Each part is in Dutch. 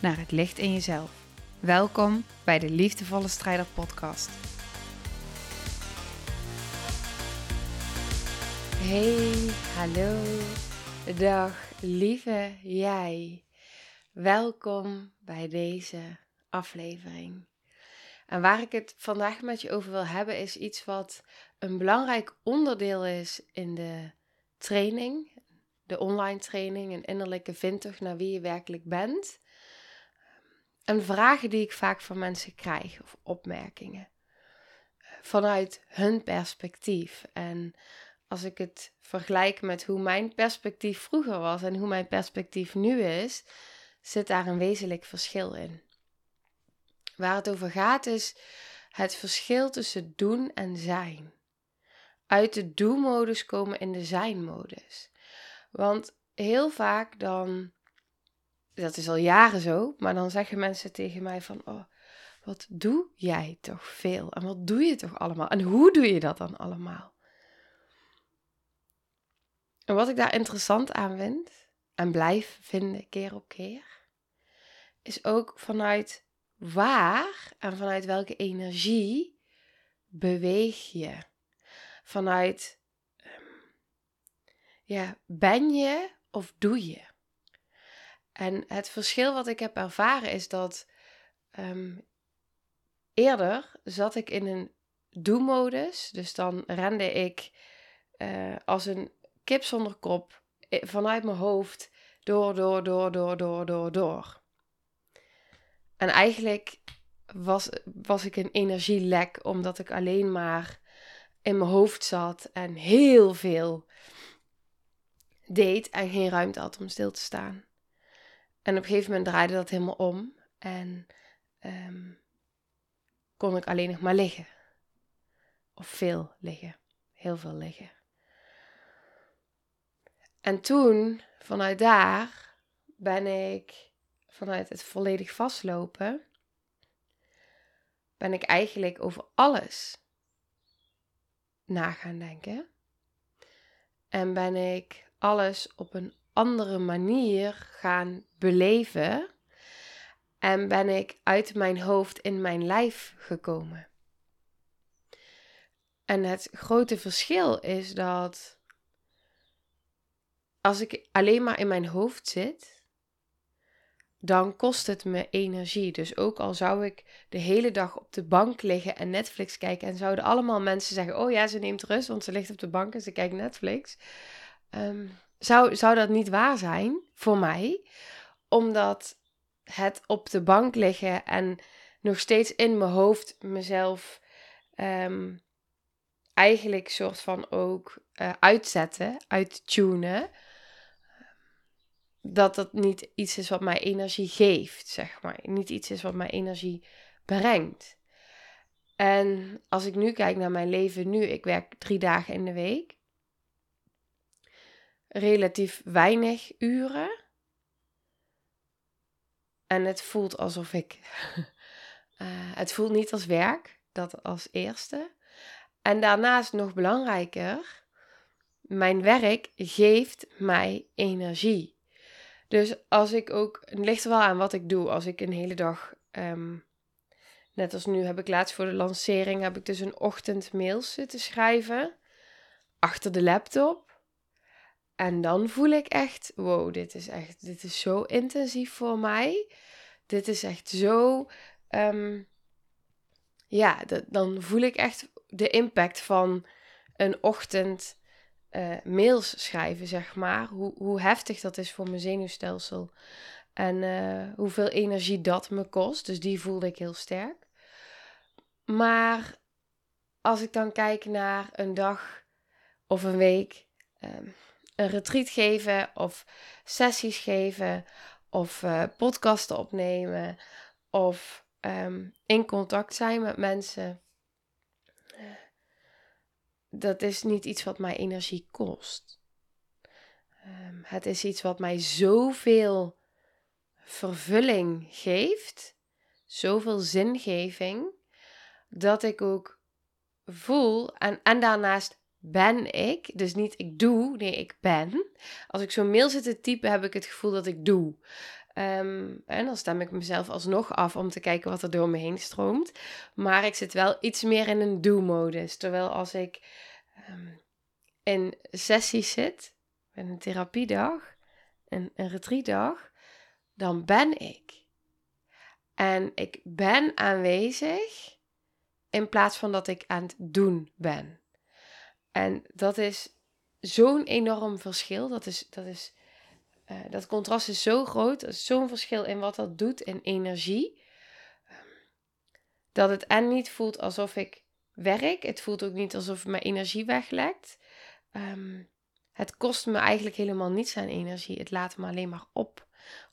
naar het licht in jezelf. Welkom bij de Liefdevolle Strijder Podcast. Hey, hallo, dag lieve jij. Welkom bij deze aflevering. En waar ik het vandaag met je over wil hebben, is iets wat een belangrijk onderdeel is in de training, de online training, een innerlijke vindtocht naar wie je werkelijk bent. En vragen die ik vaak van mensen krijg, of opmerkingen. Vanuit hun perspectief. En als ik het vergelijk met hoe mijn perspectief vroeger was en hoe mijn perspectief nu is, zit daar een wezenlijk verschil in. Waar het over gaat is het verschil tussen doen en zijn. Uit de do-modus komen in de zijn-modus. Want heel vaak dan, dat is al jaren zo, maar dan zeggen mensen tegen mij van, oh, wat doe jij toch veel? En wat doe je toch allemaal? En hoe doe je dat dan allemaal? En wat ik daar interessant aan vind, en blijf vinden keer op keer, is ook vanuit waar en vanuit welke energie beweeg je? Vanuit, ehm, ja, ben je of doe je? En het verschil wat ik heb ervaren is dat ehm, eerder zat ik in een do-modus. Dus dan rende ik uh, als een kip zonder kop eh, vanuit mijn hoofd door, door, door, door, door, door, door. En eigenlijk was, was ik een energielek omdat ik alleen maar in mijn hoofd zat en heel veel deed en geen ruimte had om stil te staan. En op een gegeven moment draaide dat helemaal om en um, kon ik alleen nog maar liggen. Of veel liggen, heel veel liggen. En toen, vanuit daar, ben ik vanuit het volledig vastlopen, ben ik eigenlijk over alles na gaan denken. En ben ik alles op een andere manier gaan beleven. En ben ik uit mijn hoofd in mijn lijf gekomen. En het grote verschil is dat als ik alleen maar in mijn hoofd zit, dan kost het me energie. Dus ook al zou ik de hele dag op de bank liggen en Netflix kijken en zouden allemaal mensen zeggen: Oh ja, ze neemt rust, want ze ligt op de bank en ze kijkt Netflix. Ehm, zou, zou dat niet waar zijn voor mij? Omdat het op de bank liggen en nog steeds in mijn hoofd mezelf um, eigenlijk soort van ook uh, uitzetten, uittunen dat dat niet iets is wat mij energie geeft, zeg maar. Niet iets is wat mij energie brengt. En als ik nu kijk naar mijn leven nu, ik werk drie dagen in de week. Relatief weinig uren. En het voelt alsof ik. uh, het voelt niet als werk, dat als eerste. En daarnaast nog belangrijker, mijn werk geeft mij energie. Dus als ik ook, het ligt er wel aan wat ik doe. Als ik een hele dag, ehm, net als nu heb ik laatst voor de lancering, heb ik dus een ochtend mails zitten schrijven. Achter de laptop. En dan voel ik echt, wow, dit is echt, dit is zo intensief voor mij. Dit is echt zo, um, ja, dan voel ik echt de impact van een ochtend uh, mails schrijven, zeg maar. Hoe, hoe heftig dat is voor mijn zenuwstelsel. En uh, hoeveel energie dat me kost. Dus die voelde ik heel sterk. Maar als ik dan kijk naar een dag of een week, um, een retreat geven of sessies geven of uh, podcasten opnemen of ehm, in contact zijn met mensen. Dat is niet iets wat mij energie kost. Ehm, het is iets wat mij zoveel vervulling geeft, zoveel zingeving, dat ik ook voel en, en daarnaast ben ik, dus niet ik doe, nee, ik ben. Als ik zo'n mail zit te typen, heb ik het gevoel dat ik doe. Ehm, en dan stem ik mezelf alsnog af om te kijken wat er door me heen stroomt. Maar ik zit wel iets meer in een do-modus. Terwijl als ik um, in sessies zit, in een therapiedag, een, een retreatdag, dan ben ik. En ik ben aanwezig in plaats van dat ik aan het doen ben. En dat is zo'n enorm verschil. Dat, is, dat, is, uh, dat contrast is zo groot. Er is zo'n verschil in wat dat doet in energie. Dat het en niet voelt alsof ik werk. Het voelt ook niet alsof mijn energie weglekt. Um, het kost me eigenlijk helemaal niets aan energie. Het laat me alleen maar op.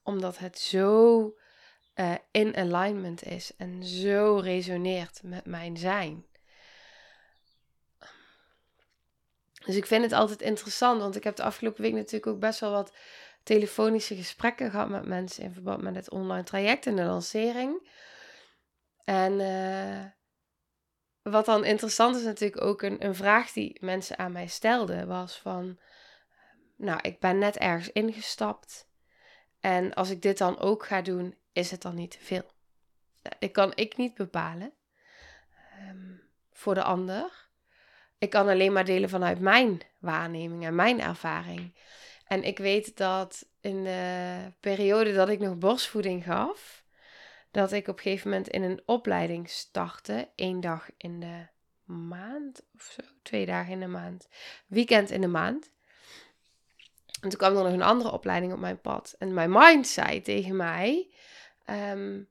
Omdat het zo uh, in alignment is en zo resoneert met mijn zijn. Dus ik vind het altijd interessant, want ik heb de afgelopen week natuurlijk ook best wel wat telefonische gesprekken gehad met mensen in verband met het online traject en de lancering. En uh, wat dan interessant is natuurlijk ook een, een vraag die mensen aan mij stelden, was van, nou, ik ben net ergens ingestapt en als ik dit dan ook ga doen, is het dan niet te veel? Dat kan ik niet bepalen um, voor de ander. Ik kan alleen maar delen vanuit mijn waarneming en mijn ervaring. En ik weet dat in de periode dat ik nog borstvoeding gaf, dat ik op een gegeven moment in een opleiding startte, één dag in de maand of zo, twee dagen in de maand, weekend in de maand. En toen kwam er nog een andere opleiding op mijn pad. En mijn mind zei tegen mij: ehm,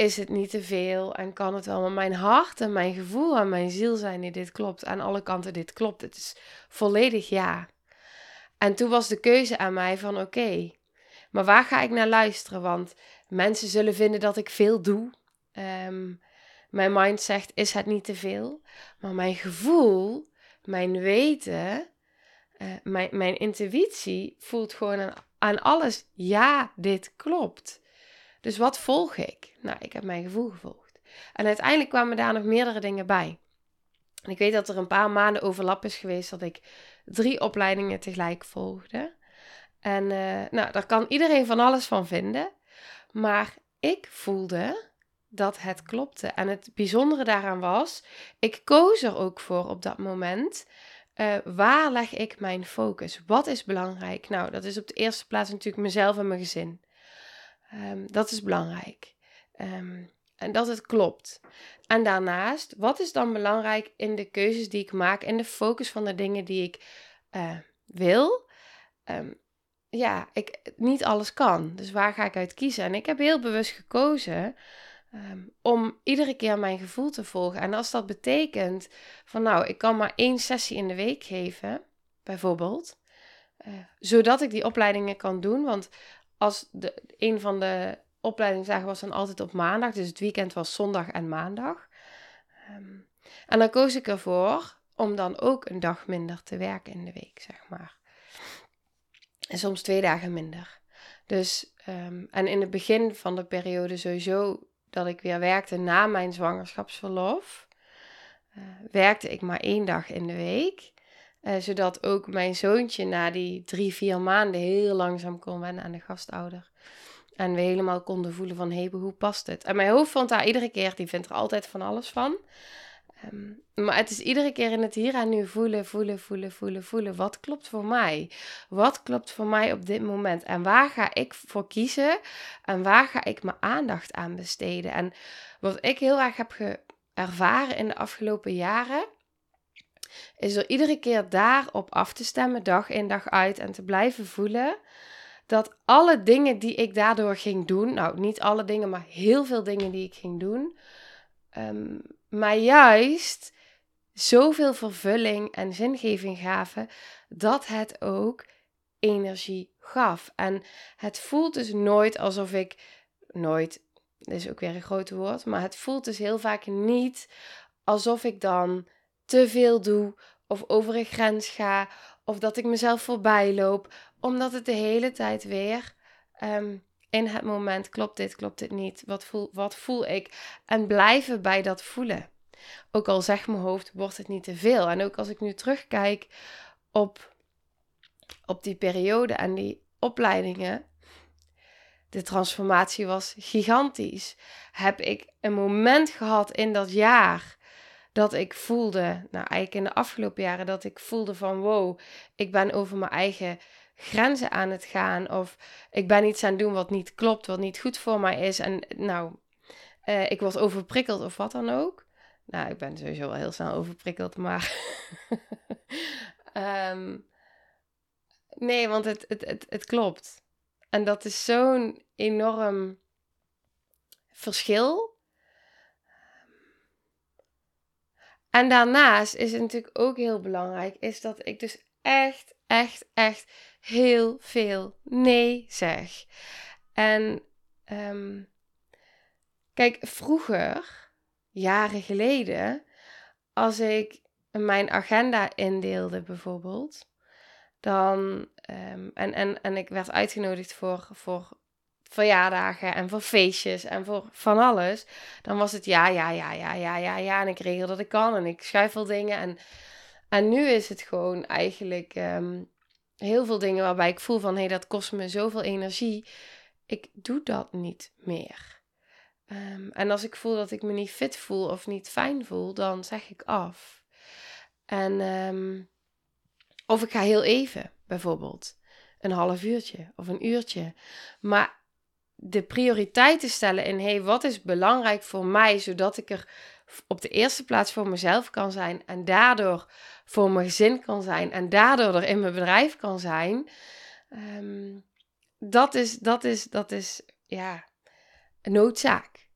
is het niet te veel en kan het wel. Maar mijn hart en mijn gevoel en mijn ziel zijn die dit klopt. Aan alle kanten dit klopt. Het is volledig ja. En toen was de keuze aan mij van oké, maar waar ga ik naar luisteren? Want mensen zullen vinden dat ik veel doe. Ehm, mijn mind zegt, is het niet te veel? Maar mijn gevoel, mijn weten, uh, mijn, mijn intuïtie voelt gewoon aan alles, ja, dit klopt. Dus wat volg ik? Nou, ik heb mijn gevoel gevolgd. En uiteindelijk kwamen daar nog meerdere dingen bij. Ik weet dat er een paar maanden overlap is geweest dat ik drie opleidingen tegelijk volgde. En uh, nou, daar kan iedereen van alles van vinden. Maar ik voelde dat het klopte. En het bijzondere daaraan was, ik koos er ook voor op dat moment. Uh, waar leg ik mijn focus? Wat is belangrijk? Nou, dat is op de eerste plaats natuurlijk mezelf en mijn gezin. Um, dat is belangrijk. Um, en dat het klopt. En daarnaast, wat is dan belangrijk in de keuzes die ik maak en de focus van de dingen die ik uh, wil? Um, ja, ik niet alles kan. Dus waar ga ik uit kiezen? En ik heb heel bewust gekozen om iedere keer mijn gevoel te volgen. En als dat betekent van nou, ik kan maar één sessie in de week geven, bijvoorbeeld. Uh, zodat ik die opleidingen kan doen. Want als de, een van de opleidingsdagen was dan altijd op maandag. Dus het weekend was zondag en maandag. Um, en dan koos ik ervoor om dan ook een dag minder te werken in de week, zeg maar. En soms twee dagen minder. Dus, um, en in het begin van de periode sowieso dat ik weer werkte na mijn zwangerschapsverlof, uh, werkte ik maar één dag in de week. Uh, zodat ook mijn zoontje na die drie, vier maanden heel langzaam kon wennen aan de gastouder. En we helemaal konden voelen van, hé, hoe past het? En mijn hoofd vond daar iedere keer, die vindt er altijd van alles van. Um, maar het is iedere keer in het hier en nu voelen, voelen, voelen, voelen, voelen. Wat klopt voor mij? Wat klopt voor mij op dit moment? En waar ga ik voor kiezen? En waar ga ik mijn aandacht aan besteden? En wat ik heel erg heb ervaren in de afgelopen jaren is er iedere keer daarop af te stemmen, dag in dag uit, en te blijven voelen dat alle dingen die ik daardoor ging doen, nou niet alle dingen, maar heel veel dingen die ik ging doen, um, maar juist zoveel vervulling en zingeving gaven dat het ook energie gaf. En het voelt dus nooit alsof ik, nooit, dat is ook weer een groot woord, maar het voelt dus heel vaak niet alsof ik dan te veel doe of over een grens ga of dat ik mezelf voorbij loop, omdat het de hele tijd weer ehm, in het moment klopt dit, klopt dit niet, wat voel, wat voel ik en blijven bij dat voelen. Ook al zegt mijn hoofd, wordt het niet te veel. En ook als ik nu terugkijk op, op die periode en die opleidingen, de transformatie was gigantisch. Heb ik een moment gehad in dat jaar dat ik voelde, nou eigenlijk in de afgelopen jaren, dat ik voelde van wow, ik ben over mijn eigen grenzen aan het gaan. Of ik ben iets aan het doen wat niet klopt, wat niet goed voor mij is. En nou, uh, ik word overprikkeld of wat dan ook. Nou, ik ben sowieso wel heel snel overprikkeld, maar. um, nee, want het, het, het, het klopt. En dat is zo'n enorm verschil. En daarnaast is het natuurlijk ook heel belangrijk, is dat ik dus echt, echt, echt heel veel nee zeg. En um, kijk, vroeger jaren geleden, als ik mijn agenda indeelde bijvoorbeeld, dan, um, en, en, en ik werd uitgenodigd voor, voor verjaardagen en voor feestjes en voor van alles, dan was het ja, ja, ja, ja, ja, ja, ja, en ik regel dat ik kan en ik schuifel dingen en, en nu is het gewoon eigenlijk um, heel veel dingen waarbij ik voel van hé, hey, dat kost me zoveel energie. Ik doe dat niet meer. Um, en als ik voel dat ik me niet fit voel of niet fijn voel, dan zeg ik af. En, um, of ik ga heel even, bijvoorbeeld. Een half uurtje of een uurtje. Maar de prioriteiten stellen in, hey, wat is belangrijk voor mij, zodat ik er op de eerste plaats voor mezelf kan zijn en daardoor voor mijn gezin kan zijn en daardoor er in mijn bedrijf kan zijn. Um, dat is, dat is, dat is, ja, noodzaak.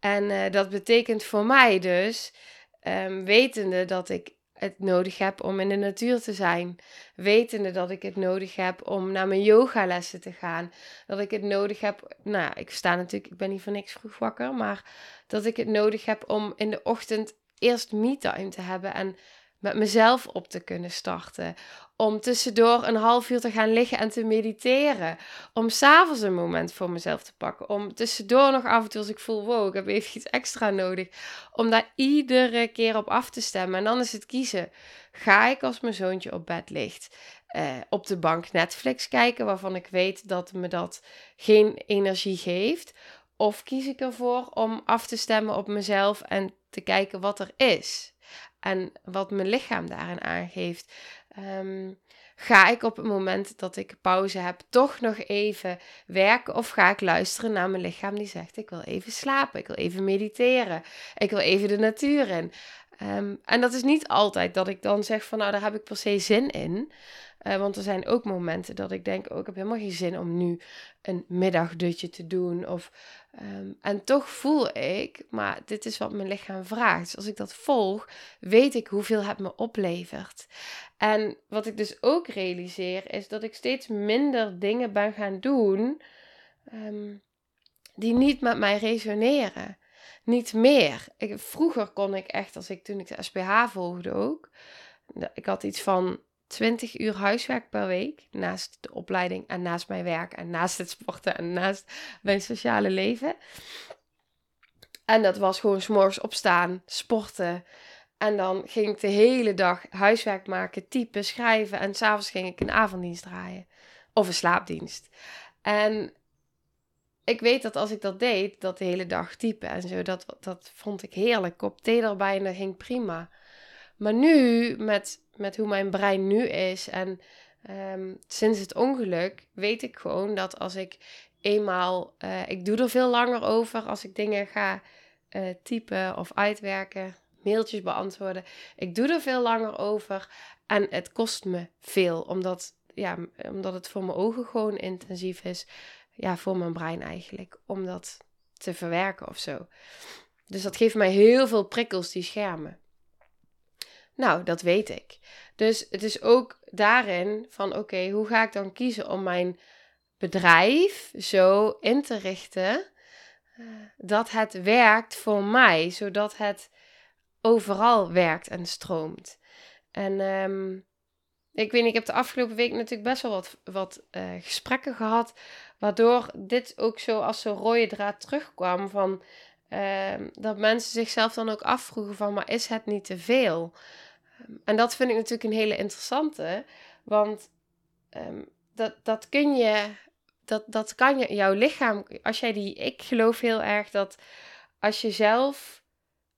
En uh, dat betekent voor mij dus, um, wetende dat ik het nodig heb om in de natuur te zijn. Wetende dat ik het nodig heb om naar mijn yogalessen te gaan. Dat ik het nodig heb, nou ik sta natuurlijk, ik ben niet voor niks vroeg wakker. Maar dat ik het nodig heb om in de ochtend eerst me-time te hebben. En met mezelf op te kunnen starten. Om tussendoor een half uur te gaan liggen en te mediteren. Om s'avonds een moment voor mezelf te pakken. Om tussendoor nog af en toe als ik voel, wow, ik heb even iets extra nodig. Om daar iedere keer op af te stemmen. En dan is het kiezen. Ga ik als mijn zoontje op bed ligt, uh, op de bank Netflix kijken, waarvan ik weet dat me dat geen energie geeft? Of kies ik ervoor om af te stemmen op mezelf en te kijken wat er is? En wat mijn lichaam daarin aangeeft. Ehm, ga ik op het moment dat ik pauze heb toch nog even werken of ga ik luisteren naar mijn lichaam die zegt ik wil even slapen, ik wil even mediteren, ik wil even de natuur in. Ehm, en dat is niet altijd dat ik dan zeg van nou daar heb ik per se zin in. Uh, want er zijn ook momenten dat ik denk, oh, ik heb helemaal geen zin om nu een middagdutje te doen. Of, um, en toch voel ik, maar dit is wat mijn lichaam vraagt. Dus als ik dat volg, weet ik hoeveel het me oplevert. En wat ik dus ook realiseer, is dat ik steeds minder dingen ben gaan doen um, die niet met mij resoneren. Niet meer. Ik, vroeger kon ik echt, als ik toen ik de SPH volgde ook, ik had iets van 20 uur huiswerk per week. Naast de opleiding en naast mijn werk en naast het sporten en naast mijn sociale leven. En dat was gewoon s'morgens opstaan, sporten. En dan ging ik de hele dag huiswerk maken, typen, schrijven. En s'avonds ging ik een avonddienst draaien. Of een slaapdienst. En ik weet dat als ik dat deed, dat de hele dag typen en zo, dat, dat vond ik heerlijk. Kop thee erbij en ging prima. Maar nu, met, met hoe mijn brein nu is en um, sinds het ongeluk, weet ik gewoon dat als ik eenmaal, uh, ik doe er veel langer over als ik dingen ga uh, typen of uitwerken, mailtjes beantwoorden. Ik doe er veel langer over en het kost me veel, omdat, ja, omdat het voor mijn ogen gewoon intensief is. Ja, voor mijn brein eigenlijk, om dat te verwerken of zo. Dus dat geeft mij heel veel prikkels, die schermen. Nou, dat weet ik. Dus het is ook daarin van oké, hoe ga ik dan kiezen om mijn bedrijf zo in te richten uh, dat het werkt voor mij, zodat het overal werkt en stroomt. En um, ik weet niet, ik heb de afgelopen week natuurlijk best wel wat, wat uh, gesprekken gehad, waardoor dit ook zo als zo'n rode draad terugkwam van uh, dat mensen zichzelf dan ook afvroegen van, maar is het niet te veel? Um, en dat vind ik natuurlijk een hele interessante, want um, dat, dat kun je, dat, dat kan je, jouw lichaam, als jij die, ik geloof heel erg dat als je zelf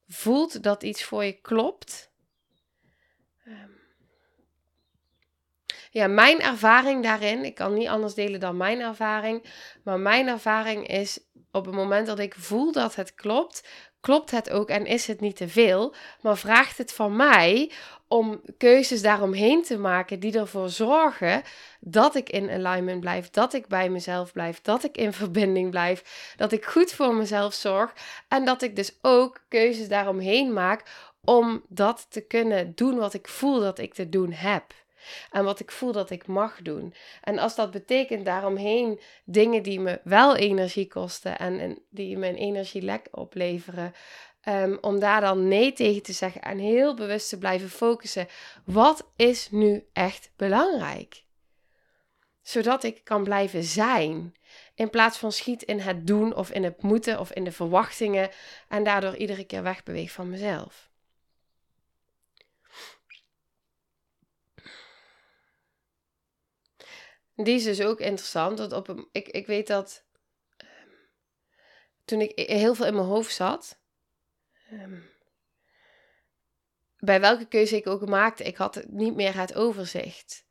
voelt dat iets voor je klopt, ja, mijn ervaring daarin, ik kan niet anders delen dan mijn ervaring, maar mijn ervaring is op het moment dat ik voel dat het klopt, klopt het ook en is het niet te veel, maar vraagt het van mij om keuzes daaromheen te maken die ervoor zorgen dat ik in alignment blijf, dat ik bij mezelf blijf, dat ik in verbinding blijf, dat ik goed voor mezelf zorg en dat ik dus ook keuzes daaromheen maak om dat te kunnen doen wat ik voel dat ik te doen heb. En wat ik voel dat ik mag doen. En als dat betekent daaromheen dingen die me wel energie kosten en, die een energielek opleveren. Um, om daar dan nee tegen te zeggen en heel bewust te blijven focussen. Wat is nu echt belangrijk? Zodat ik kan blijven zijn. In plaats van schiet in het doen of in het moeten of in de verwachtingen. En daardoor iedere keer wegbeweeg van mezelf. Die is dus ook interessant. Dat op ik, ik weet dat um, toen ik heel veel in mijn hoofd zat, um, bij welke keuze ik ook maakte, ik had niet meer het overzicht.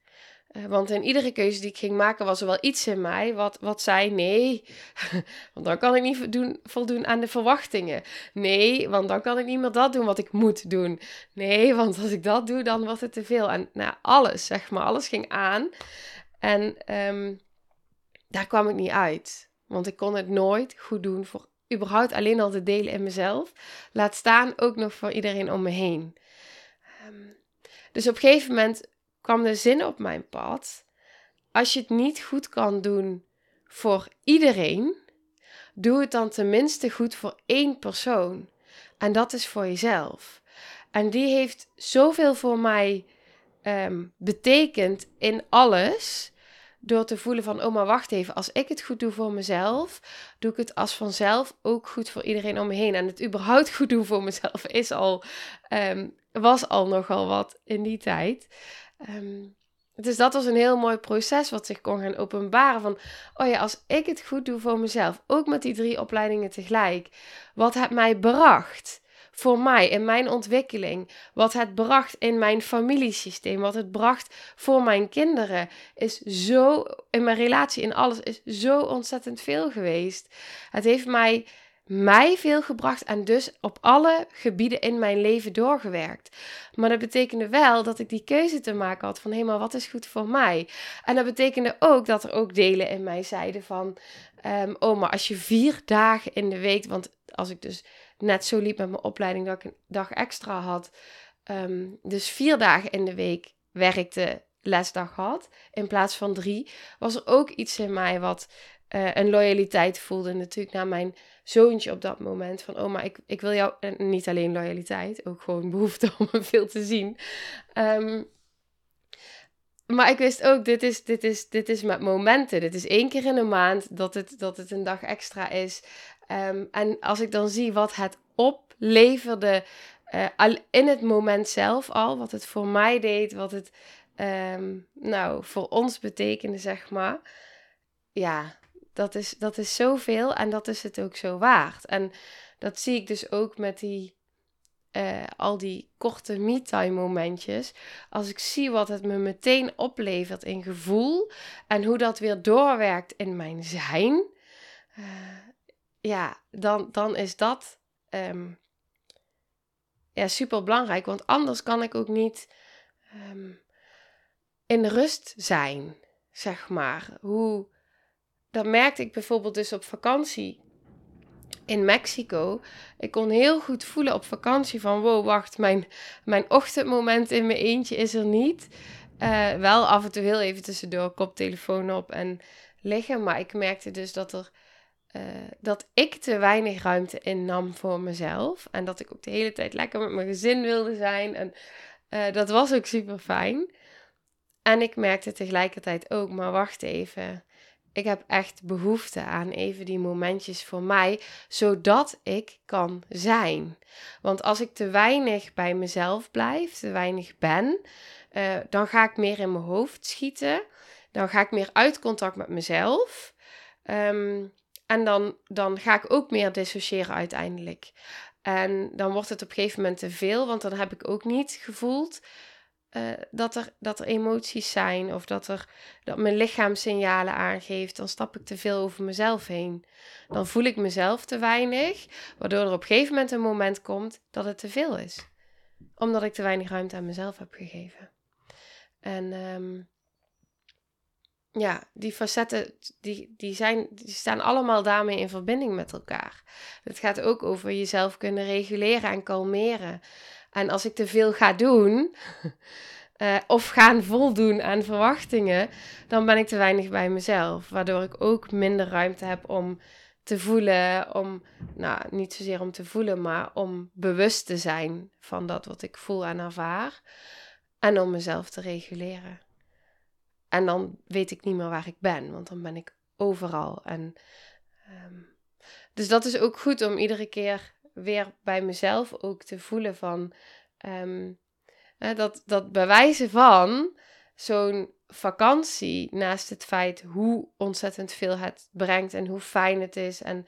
Uh, want in iedere keuze die ik ging maken, was er wel iets in mij wat, wat zei: nee, want dan kan ik niet doen, voldoen aan de verwachtingen. Nee, want dan kan ik niet meer dat doen wat ik moet doen. Nee, want als ik dat doe, dan wordt het te veel. En nou, alles, zeg maar, alles ging aan. En um, daar kwam ik niet uit. Want ik kon het nooit goed doen voor überhaupt alleen al te delen in mezelf. Laat staan ook nog voor iedereen om me heen. Um, dus op een gegeven moment kwam de zin op mijn pad. Als je het niet goed kan doen voor iedereen, doe het dan tenminste goed voor één persoon. En dat is voor jezelf. En die heeft zoveel voor mij um, betekend in alles. Door te voelen van, oh maar wacht even, als ik het goed doe voor mezelf, doe ik het als vanzelf ook goed voor iedereen om me heen. En het überhaupt goed doen voor mezelf is al, um, was al nogal wat in die tijd. Um, dus dat was een heel mooi proces wat zich kon gaan openbaren. Van, oh ja, als ik het goed doe voor mezelf, ook met die drie opleidingen tegelijk, wat het mij bracht voor mij in mijn ontwikkeling, wat het bracht in mijn familiesysteem, wat het bracht voor mijn kinderen, is zo, in mijn relatie, in alles, is zo ontzettend veel geweest. Het heeft mij mij veel gebracht en dus op alle gebieden in mijn leven doorgewerkt. Maar dat betekende wel dat ik die keuze te maken had van hé, maar wat is goed voor mij? En dat betekende ook dat er ook delen in mij zeiden van um, oh, maar als je vier dagen in de week, want als ik dus net zo liep met mijn opleiding dat ik een dag extra had. Ehm, dus vier dagen in de week werkte, lesdag had, in plaats van drie, was er ook iets in mij wat uh, een loyaliteit voelde. Natuurlijk naar mijn zoontje op dat moment. Van, oh, maar ik, ik wil jou, en niet alleen loyaliteit, ook gewoon behoefte om veel te zien. Um, maar ik wist ook, dit is, dit, is, dit is met momenten. Dit is één keer in een maand dat het, dat het een dag extra is. Um, en als ik dan zie wat het opleverde al in het moment zelf al, wat het voor mij deed, wat het um, nou, voor ons betekende, zeg maar. Ja, dat is, dat is zoveel en dat is het ook zo waard. En dat zie ik dus ook met die, uh, al die korte me-time momentjes. Als ik zie wat het me meteen oplevert in gevoel en hoe dat weer doorwerkt in mijn zijn. Uh, ja, dan, dan is dat um, ja, super belangrijk. Want anders kan ik ook niet um, in rust zijn, zeg maar. Hoe, dat merkte ik bijvoorbeeld dus op vakantie in Mexico. Ik kon heel goed voelen op vakantie van wow, wacht, mijn, mijn ochtendmoment in mijn eentje is er niet. Uh, wel af en toe heel even tussendoor koptelefoon op en liggen. Maar ik merkte dus dat er. Eh, dat ik te weinig ruimte innam voor mezelf. En dat ik ook de hele tijd lekker met mijn gezin wilde zijn. En eh, dat was ook super fijn. En ik merkte tegelijkertijd ook, maar wacht even. Ik heb echt behoefte aan even die momentjes voor mij, zodat ik kan zijn. Want als ik te weinig bij mezelf blijf, te weinig ben, eh, dan ga ik meer in mijn hoofd schieten. Dan ga ik meer uit contact met mezelf. Ehm, en dan, dan ga ik ook meer dissociëren uiteindelijk. En dan wordt het op een gegeven moment te veel, want dan heb ik ook niet gevoeld eh, dat, er, dat er emoties zijn of dat, er, dat mijn lichaam signalen aangeeft. Dan stap ik te veel over mezelf heen. Dan voel ik mezelf te weinig, waardoor er op een gegeven moment een moment komt dat het te veel is. Omdat ik te weinig ruimte aan mezelf heb gegeven. En ehm, ja, die facetten die, die, zijn, die staan allemaal daarmee in verbinding met elkaar. Het gaat ook over jezelf kunnen reguleren en kalmeren. En als ik te veel ga doen, uh, of gaan voldoen aan verwachtingen, dan ben ik te weinig bij mezelf. Waardoor ik ook minder ruimte heb om te voelen, om, nou, niet zozeer om te voelen, maar om bewust te zijn van dat wat ik voel en ervaar. En om mezelf te reguleren. En dan weet ik niet meer waar ik ben, want dan ben ik overal. En, um, dus dat is ook goed om iedere keer weer bij mezelf ook te voelen van um, dat, dat bewijzen van zo'n vakantie, naast het feit hoe ontzettend veel het brengt en hoe fijn het is en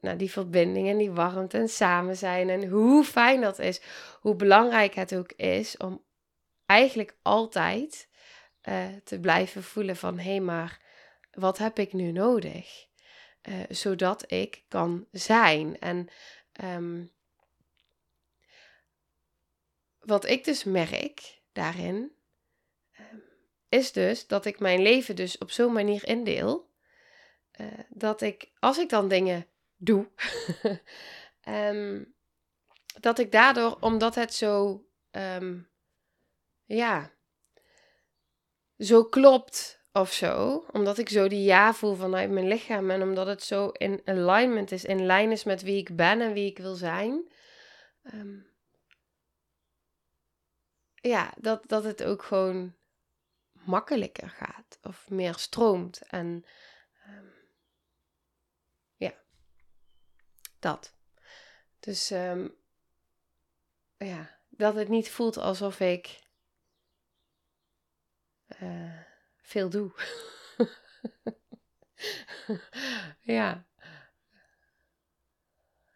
nou, die verbinding en die warmte en samen zijn en hoe fijn dat is, hoe belangrijk het ook is om eigenlijk altijd uh, te blijven voelen van hé, hey, maar wat heb ik nu nodig? Uh, zodat ik kan zijn. En um, wat ik dus merk daarin, um, is dus dat ik mijn leven dus op zo'n manier indeel. Uh, dat ik, als ik dan dingen doe, um, dat ik daardoor, omdat het zo, ja, zo klopt of zo. Omdat ik zo die ja voel vanuit mijn lichaam. En omdat het zo in alignment is, in lijn is met wie ik ben en wie ik wil zijn. Um, ja, dat, dat het ook gewoon makkelijker gaat. Of meer stroomt. En um, ja, dat. Dus um, ja, dat het niet voelt alsof ik uh, veel doe. ja.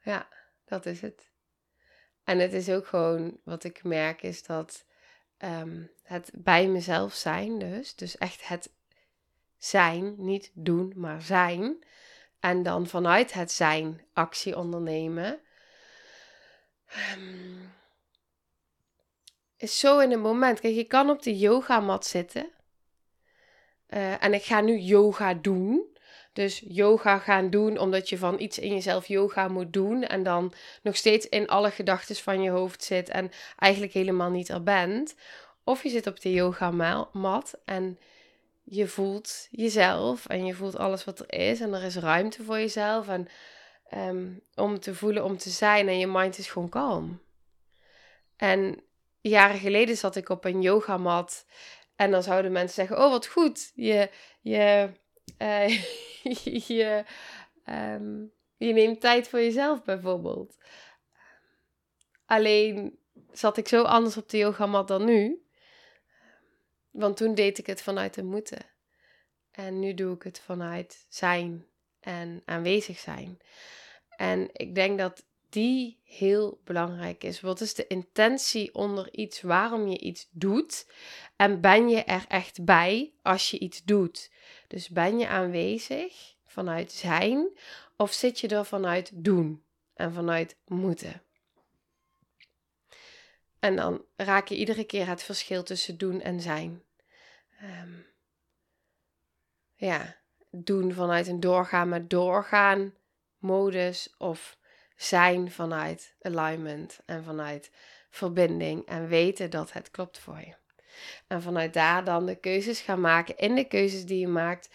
Ja, dat is het. En het is ook gewoon, wat ik merk, is dat um, het bij mezelf zijn, dus, dus echt het zijn, niet doen, maar zijn. En dan vanuit het zijn actie ondernemen. Um, is zo in een moment. Kijk, je kan op de yogamat zitten. Uh, en ik ga nu yoga doen. Dus yoga gaan doen omdat je van iets in jezelf yoga moet doen. En dan nog steeds in alle gedachten van je hoofd zit en eigenlijk helemaal niet er bent. Of je zit op de yogamat en je voelt jezelf en je voelt alles wat er is. En er is ruimte voor jezelf. En um, om te voelen, om te zijn. En je mind is gewoon kalm. En jaren geleden zat ik op een yogamat. En dan zouden mensen zeggen: Oh, wat goed. Je, je, uh, je, um, je neemt tijd voor jezelf, bijvoorbeeld. Alleen zat ik zo anders op de yogamat dan nu. Want toen deed ik het vanuit de moeten. En nu doe ik het vanuit zijn en aanwezig zijn. En ik denk dat die heel belangrijk is. Wat is de intentie onder iets waarom je iets doet? En ben je er echt bij als je iets doet? Dus ben je aanwezig vanuit zijn of zit je er vanuit doen en vanuit moeten? En dan raak je iedere keer het verschil tussen doen en zijn. Um, ja, doen vanuit een doorgaan met doorgaan modus of zijn vanuit alignment en vanuit verbinding en weten dat het klopt voor je. En vanuit daar dan de keuzes gaan maken. In de keuzes die je maakt,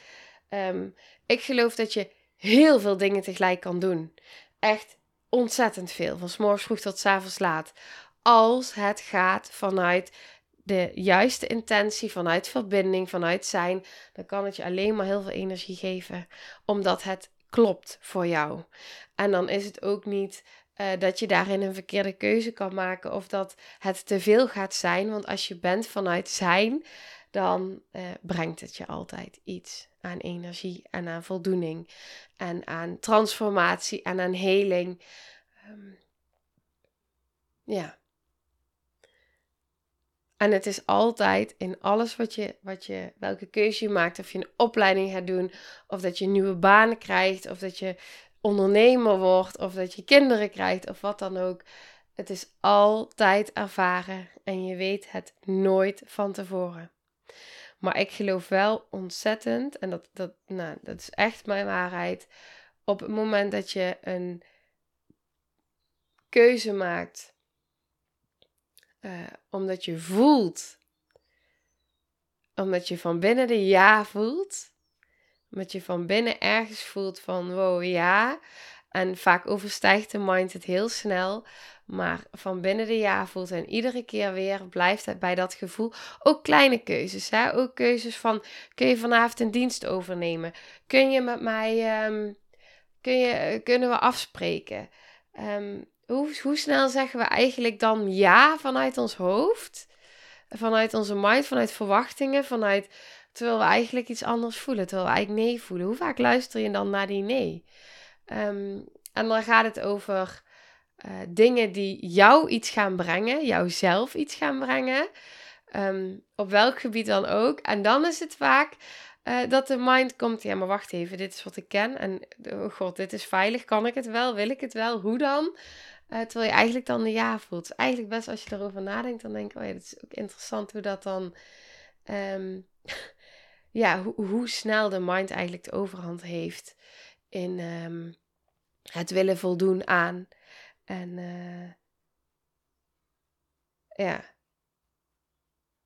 Ehm, ik geloof dat je heel veel dingen tegelijk kan doen. Echt ontzettend veel. Van s morgens vroeg tot s avonds laat. Als het gaat vanuit de juiste intentie, vanuit verbinding, vanuit zijn, dan kan het je alleen maar heel veel energie geven. Omdat het klopt voor jou. En dan is het ook niet uh, dat je daarin een verkeerde keuze kan maken of dat het te veel gaat zijn. Want als je bent vanuit zijn, dan uh, brengt het je altijd iets aan energie en aan voldoening en aan transformatie en aan heling. Um, ja. En het is altijd in alles wat je, wat je, welke keuze je maakt, of je een opleiding gaat doen, of dat je een nieuwe baan krijgt, of dat je ondernemer wordt, of dat je kinderen krijgt, of wat dan ook. Het is altijd ervaren en je weet het nooit van tevoren. Maar ik geloof wel ontzettend, en dat, dat, nou, dat is echt mijn waarheid. Op het moment dat je een keuze maakt, uh, omdat je voelt, omdat je van binnen de ja voelt, omdat je van binnen ergens voelt van wow ja. En vaak overstijgt de mind het heel snel. Maar van binnen de ja voelt en iedere keer weer blijft het bij dat gevoel. Ook kleine keuzes. Hè? Ook keuzes van kun je vanavond een dienst overnemen? Kun je met mij um, kun je, kunnen we afspreken? Um, hoe, hoe snel zeggen we eigenlijk dan ja vanuit ons hoofd? Vanuit onze mind, vanuit verwachtingen, vanuit Terwijl we eigenlijk iets anders voelen. Terwijl we eigenlijk nee voelen. Hoe vaak luister je dan naar die nee? Ehm, en dan gaat het over uh, dingen die jou iets gaan brengen. Jouzelf iets gaan brengen. Um, op welk gebied dan ook. En dan is het vaak uh, dat de mind komt. Ja, maar wacht even. Dit is wat ik ken. En oh god, dit is veilig. Kan ik het wel? Wil ik het wel? Hoe dan? Uh, terwijl je eigenlijk dan de ja voelt. eigenlijk best als je erover nadenkt. Dan denk ik, oh ja, dat is ook interessant hoe dat dan... Um, ja, hoe snel de mind eigenlijk de overhand heeft in um, het willen voldoen aan. En uh, ja,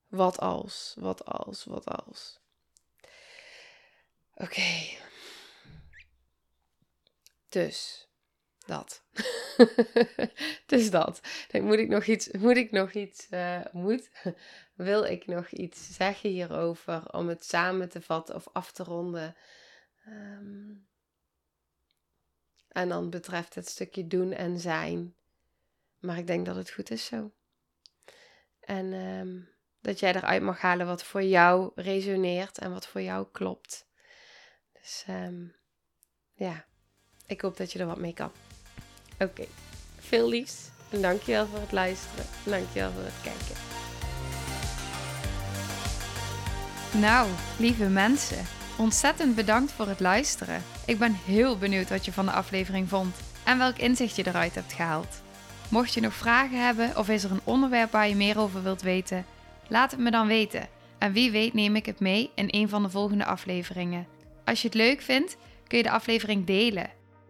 wat als, wat als, wat als. Oké. Dus dat. dus dat. Dan moet ik nog iets, moet ik nog iets, uh, moet, wil ik nog iets zeggen hierover om het samen te vatten of af te ronden. Um, en dan betreft het stukje doen en zijn. Maar ik denk dat het goed is zo. En um, dat jij eruit mag halen wat voor jou resoneert en wat voor jou klopt. Dus um, ja, ik hoop dat je er wat mee kan. Oké, veel liefs. En dankjewel voor het luisteren. En dankjewel voor het kijken. Nou, lieve mensen, ontzettend bedankt voor het luisteren. Ik ben heel benieuwd wat je van de aflevering vond en welk inzicht je eruit hebt gehaald. Mocht je nog vragen hebben of is er een onderwerp waar je meer over wilt weten, laat het me dan weten. En wie weet neem ik het mee in een van de volgende afleveringen. Als je het leuk vindt, kun je de aflevering delen